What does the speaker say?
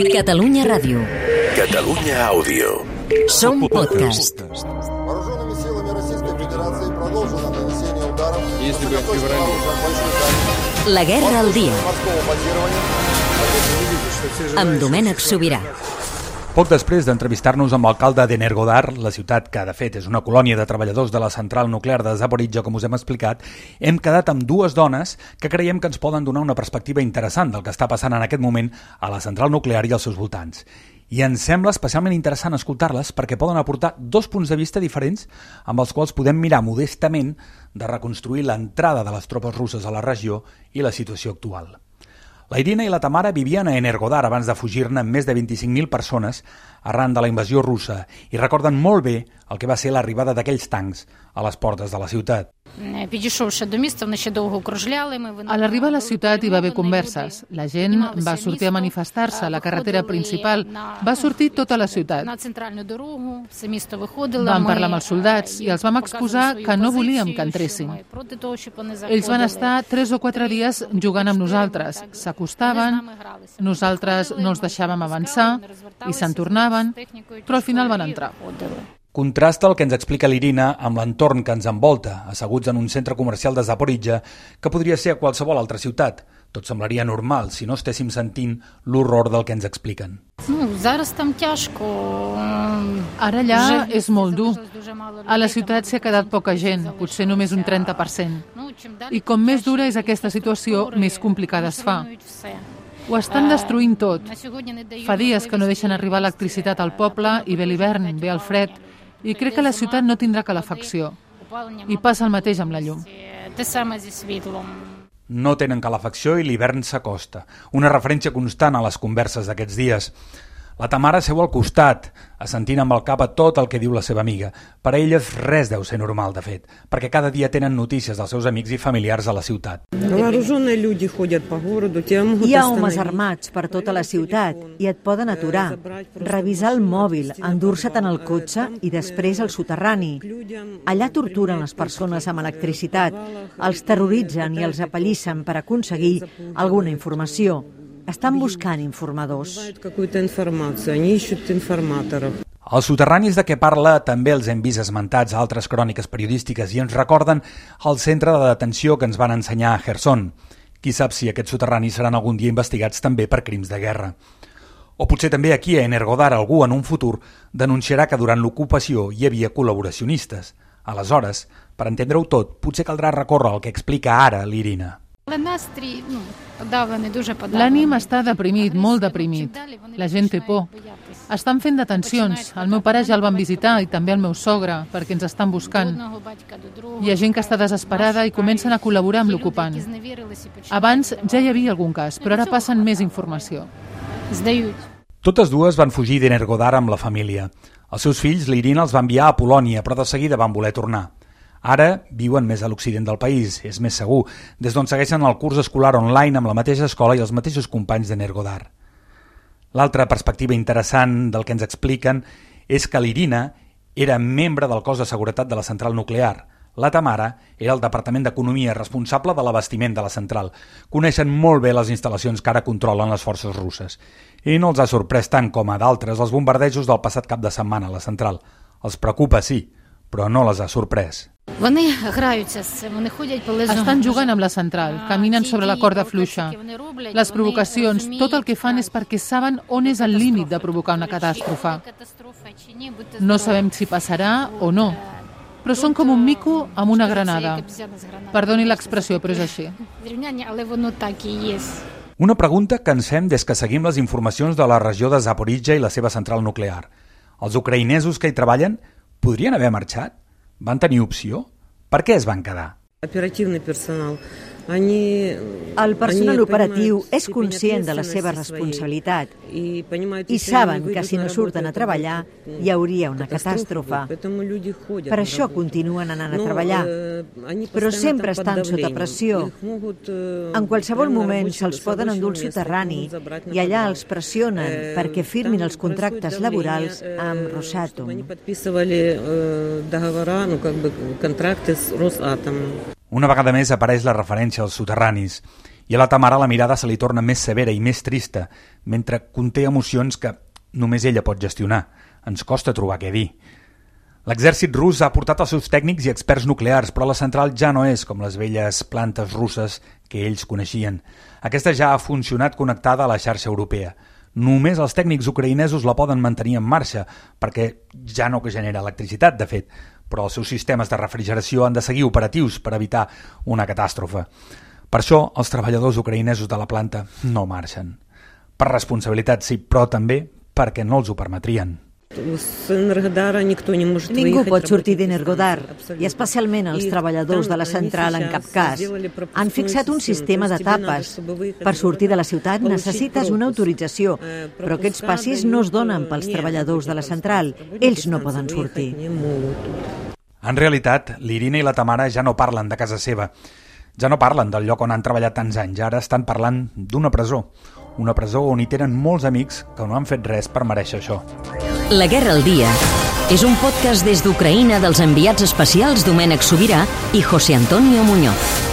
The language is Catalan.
Catalunya Ràdio. Catalunya Àudio. Som podcast. Вооруженными силами Российской Федерации продолжено нанесение ударов Если бы высокоточного феврале. оружия большой дальности La guerra al dia, морского базирования amb Domènec Sobirà. Poc després d'entrevistar-nos amb l'alcalde d'Energodar, la ciutat que de fet és una colònia de treballadors de la central nuclear de Zaporizhia, com us hem explicat, hem quedat amb dues dones que creiem que ens poden donar una perspectiva interessant del que està passant en aquest moment a la central nuclear i als seus voltants. I ens sembla especialment interessant escoltar-les perquè poden aportar dos punts de vista diferents amb els quals podem mirar modestament de reconstruir l'entrada de les tropes russes a la regió i la situació actual. La Irina i la Tamara vivien a Energodar abans de fugir-ne més de 25.000 persones arran de la invasió russa i recorden molt bé el que va ser l'arribada d'aquells tancs a les portes de la ciutat. A l'arriba a la ciutat hi va haver converses. La gent va sortir a manifestar-se a la carretera principal. Va sortir tota la ciutat. Vam parlar amb els soldats i els vam exposar que no volíem que entressin. Ells van estar tres o quatre dies jugant amb nosaltres. S'acostaven, nosaltres no els deixàvem avançar i se'n tornaven, però al final van entrar. Contrasta el que ens explica l'Irina amb l'entorn que ens envolta, asseguts en un centre comercial de Zaporizhia, que podria ser a qualsevol altra ciutat. Tot semblaria normal si no estéssim sentint l'horror del que ens expliquen. Ну, зараз там тяжко. Ara allà Вже és molt dur. дуже- дуже мало A la людей там ciutat s'hi ha quedat poca gent, potser només un 30%. Ну, чим далі, I com тим més dura és тяжче. aquesta situació, Структури, més complicada es fa. руйнують все. Ho estan destruint tot. На сьогодні не дають Fa dies que no можливості deixen arribar electricitat al poble i ve l'hivern, ve el fred, i crec que la ciutat no tindrà calefacció. I passa el mateix amb la llum. No tenen calefacció i l'hivern s'acosta, una referència constant a les converses d'aquests dies. La Tamara seu al costat, assentint amb el cap a tot el que diu la seva amiga. Per a elles res deu ser normal, de fet, perquè cada dia tenen notícies dels seus amics i familiars a la ciutat. Hi ha homes armats per tota la ciutat i et poden aturar, revisar el mòbil, endur-se't en el cotxe i després al soterrani. Allà torturen les persones amb electricitat, els terroritzen i els apallissen per aconseguir alguna informació. Estan buscant informadors. Els soterranis de què parla també els hem vist esmentats a altres cròniques periodístiques i ens recorden el centre de detenció que ens van ensenyar a Gerson. Qui sap si aquests soterranis seran algun dia investigats també per crims de guerra. O potser també aquí a Energodar algú en un futur denunciarà que durant l'ocupació hi havia col·laboracionistes. Aleshores, per entendre-ho tot, potser caldrà recórrer al que explica ara l'Irina. L'ànim està deprimit, molt deprimit. La gent té por. Estan fent detencions. El meu pare ja el van visitar i també el meu sogre, perquè ens estan buscant. Hi ha gent que està desesperada i comencen a col·laborar amb l'ocupant. Abans ja hi havia algun cas, però ara passen més informació. Totes dues van fugir d'Energodar amb la família. Els seus fills, l'Irina, els va enviar a Polònia, però de seguida van voler tornar. Ara viuen més a l'occident del país, és més segur, des d'on segueixen el curs escolar online amb la mateixa escola i els mateixos companys d'Energodar. L'altra perspectiva interessant del que ens expliquen és que l'Irina era membre del cos de seguretat de la central nuclear. La Tamara era el Departament d'Economia responsable de l'abastiment de la central. Coneixen molt bé les instal·lacions que ara controlen les forces russes. I no els ha sorprès tant com a d'altres els bombardejos del passat cap de setmana a la central. Els preocupa, sí, però no les ha sorprès. Estan jugant amb la central, caminen sobre la corda fluixa. Les provocacions, tot el que fan és perquè saben on és el límit de provocar una catàstrofe. No sabem si passarà o no, però són com un mico amb una granada. Perdoni l'expressió, però és així. Una pregunta que ens fem des que seguim les informacions de la regió de Zaporizhia i la seva central nuclear. Els ucraïnesos que hi treballen podrien haver marxat? Van tenir opció? Per què es van quedar? Оперативный персонал, они... El personal они operatiu понимают és степень conscient de la seva ответственности своей responsabilitat и, понимают, i если они saben que выйдут si на no работу, surten a это treballar будет, hi hauria una катастрофа catàstrofe. будет. Поэтому люди ходят Per на això работу. continuen anant a Но, treballar. э, они Però постоянно sempre там estan под sota давлением. pressió. Их могут, э, En qualsevol прямо на moment рабочем- se'ls с poden рабочего endur al места soterrani могут забрать на i allà подвал. els pressionen Э, perquè firmin там els contractes происходит давление, laborals э, amb чтобы они Rosatom. подписывали э, договора, ну как бы контракты с Росатомом. Una vegada més apareix la referència als soterranis. I a la Tamara la mirada se li torna més severa i més trista, mentre conté emocions que només ella pot gestionar. Ens costa trobar què dir. L'exèrcit rus ha portat els seus tècnics i experts nuclears, però la central ja no és com les velles plantes russes que ells coneixien. Aquesta ja ha funcionat connectada a la xarxa europea. Només els tècnics ucraïnesos la poden mantenir en marxa, perquè ja no genera electricitat, de fet, però els seus sistemes de refrigeració han de seguir operatius per evitar una catàstrofe. Per això, els treballadors ucraïnesos de la planta no marxen. Per responsabilitat, sí, però també perquè no els ho permetrien. Ningú pot sortir d'Energodar, i especialment els treballadors de la central en cap cas. Han fixat un sistema d'etapes. Per sortir de la ciutat necessites una autorització, però aquests passis no es donen pels treballadors de la central. Ells no poden sortir. En realitat, l'Irina i la Tamara ja no parlen de casa seva. Ja no parlen del lloc on han treballat tants anys, ara estan parlant d'una presó. Una presó on hi tenen molts amics que no han fet res per mereixer això. La Guerra al Dia és un podcast des d'Ucraïna dels enviats especials Domènec Sobirà i José Antonio Muñoz.